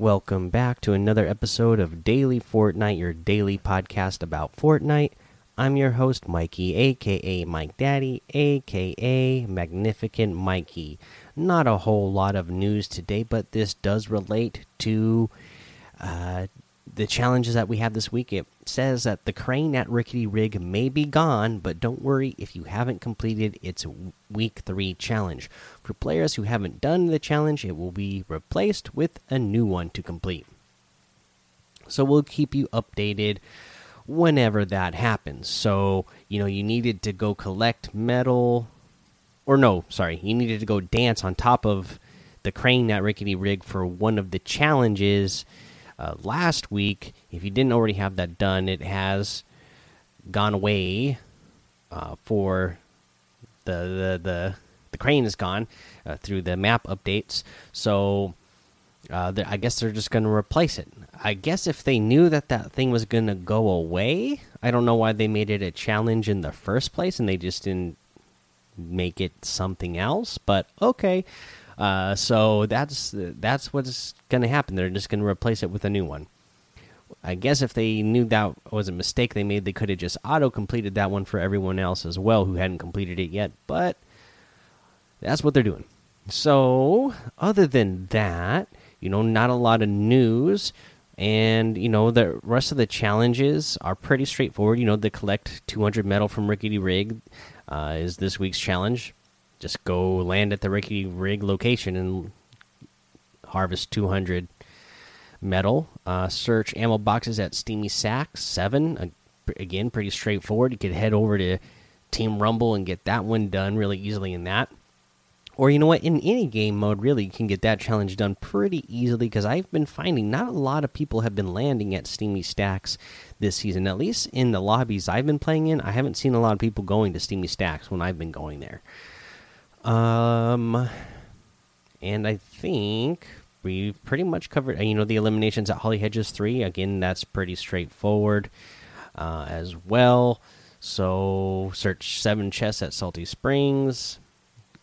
Welcome back to another episode of Daily Fortnite, your daily podcast about Fortnite. I'm your host, Mikey, aka Mike Daddy, aka Magnificent Mikey. Not a whole lot of news today, but this does relate to uh, the challenges that we have this week. It says that the crane at Rickety Rig may be gone, but don't worry if you haven't completed its week three challenge. For players who haven't done the challenge, it will be replaced with a new one to complete. So we'll keep you updated whenever that happens. So, you know, you needed to go collect metal, or no, sorry, you needed to go dance on top of the crane at Rickety Rig for one of the challenges uh, last week. If you didn't already have that done, it has gone away uh, for the, the the the crane is gone uh, through the map updates. So uh, I guess they're just going to replace it. I guess if they knew that that thing was going to go away, I don't know why they made it a challenge in the first place and they just didn't make it something else. But okay, uh, so that's that's what's going to happen. They're just going to replace it with a new one. I guess if they knew that was a mistake they made, they could have just auto completed that one for everyone else as well who hadn't completed it yet. But that's what they're doing. So, other than that, you know, not a lot of news. And, you know, the rest of the challenges are pretty straightforward. You know, the collect 200 metal from Rickety Rig uh, is this week's challenge. Just go land at the Rickety Rig location and harvest 200 metal. Uh, search ammo boxes at Steamy Stacks 7. Uh, again, pretty straightforward. You could head over to Team Rumble and get that one done really easily in that. Or you know what? In any game mode, really, you can get that challenge done pretty easily because I've been finding not a lot of people have been landing at Steamy Stacks this season. At least in the lobbies I've been playing in, I haven't seen a lot of people going to Steamy Stacks when I've been going there. Um, and I think we've pretty much covered. You know, the eliminations at Holly Hedges three. Again, that's pretty straightforward uh, as well. So search seven chests at Salty Springs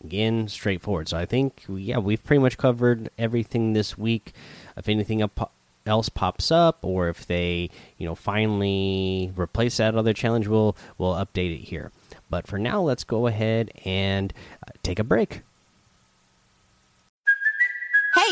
again straightforward so i think yeah we've pretty much covered everything this week if anything else pops up or if they you know finally replace that other challenge we'll we'll update it here. But for now let's go ahead and uh, take a break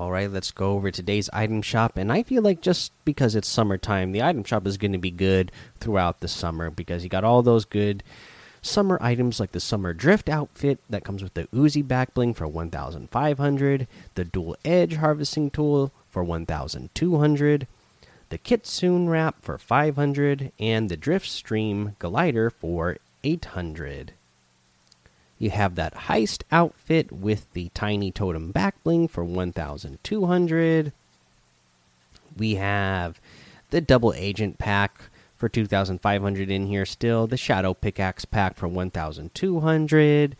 All right, let's go over today's item shop. And I feel like just because it's summertime, the item shop is going to be good throughout the summer because you got all those good summer items like the summer drift outfit that comes with the Uzi back bling for 1500, the dual edge harvesting tool for 1200, the Kitsune wrap for 500, and the drift stream glider for 800. You have that heist outfit with the tiny totem back bling for 1200. We have the double agent pack for 2500 in here still, the shadow pickaxe pack for 1200,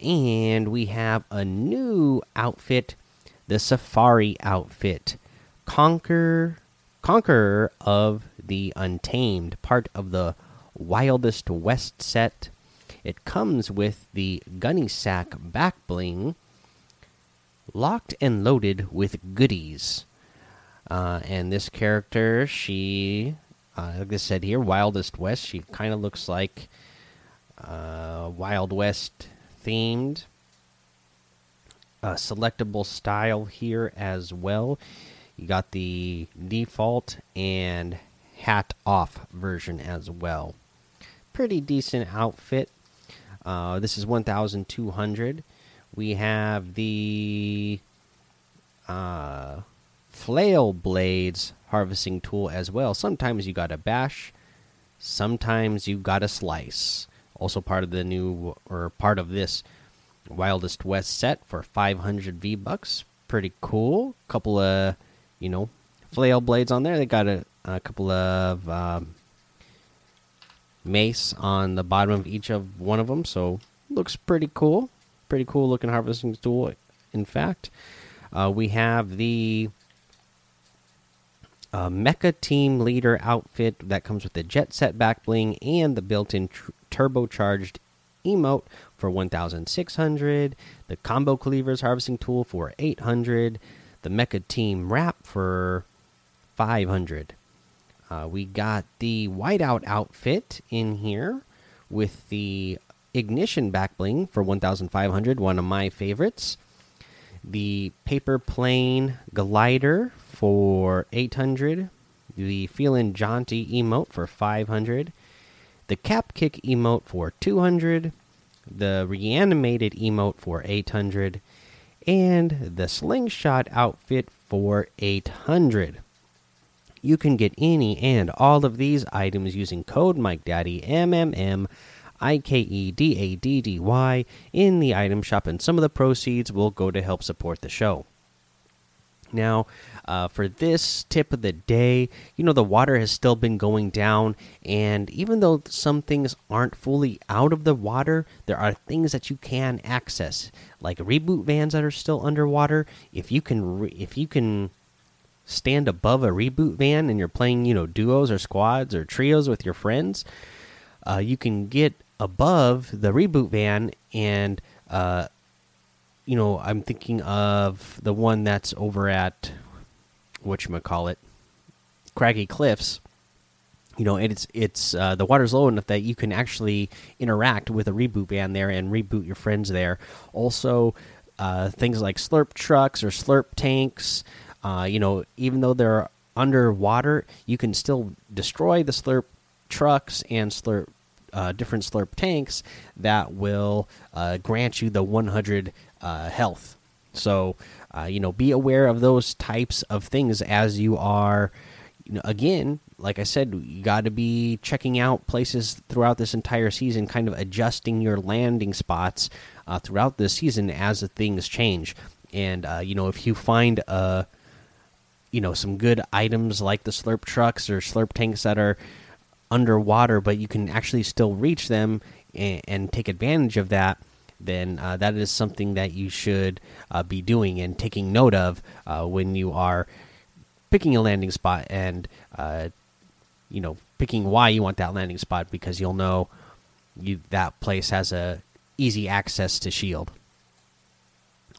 and we have a new outfit, the safari outfit. Conquer Conqueror of the Untamed, part of the Wildest West set it comes with the gunny sack back bling, locked and loaded with goodies. Uh, and this character, she, uh, like I said here, Wildest West. She kind of looks like uh, Wild West themed. Uh, selectable style here as well. You got the default and hat off version as well. Pretty decent outfit. Uh, this is 1,200. We have the uh, flail blades harvesting tool as well. Sometimes you got a bash, sometimes you got a slice. Also part of the new or part of this Wildest West set for 500 V bucks. Pretty cool. Couple of you know flail blades on there. They got a, a couple of um, mace on the bottom of each of one of them, so looks pretty cool. Pretty cool looking harvesting tool. In fact, uh, we have the uh, Mecha Team Leader outfit that comes with the Jet Set back bling and the built-in turbocharged emote for 1,600. The Combo Cleavers harvesting tool for 800. The Mecha Team Wrap for 500. Uh, we got the Whiteout outfit in here with the Ignition back bling for 1,500. One of my favorites the paper plane glider for 800 the feeling jaunty emote for 500 the cap kick emote for 200 the reanimated emote for 800 and the slingshot outfit for 800 you can get any and all of these items using code mike daddy mmm I K E D A D D Y in the item shop, and some of the proceeds will go to help support the show. Now, uh, for this tip of the day, you know, the water has still been going down, and even though some things aren't fully out of the water, there are things that you can access, like reboot vans that are still underwater. If you can, if you can stand above a reboot van and you're playing, you know, duos or squads or trios with your friends, uh, you can get above the reboot van and uh you know i'm thinking of the one that's over at what you call it craggy cliffs. You know it's it's uh, the water's low enough that you can actually interact with a reboot van there and reboot your friends there. Also uh, things like slurp trucks or slurp tanks uh, you know even though they're underwater you can still destroy the slurp trucks and slurp uh, different slurp tanks that will uh, grant you the 100 uh, health. So, uh, you know, be aware of those types of things as you are. You know, again, like I said, you got to be checking out places throughout this entire season, kind of adjusting your landing spots throughout the season as the things change. And you know, if you find a you know some good items like the slurp trucks or slurp tanks that are underwater, but you can actually still reach them and, and take advantage of that, then uh, that is something that you should uh, be doing and taking note of uh, when you are picking a landing spot and uh, you know picking why you want that landing spot because you'll know you that place has a easy access to shield.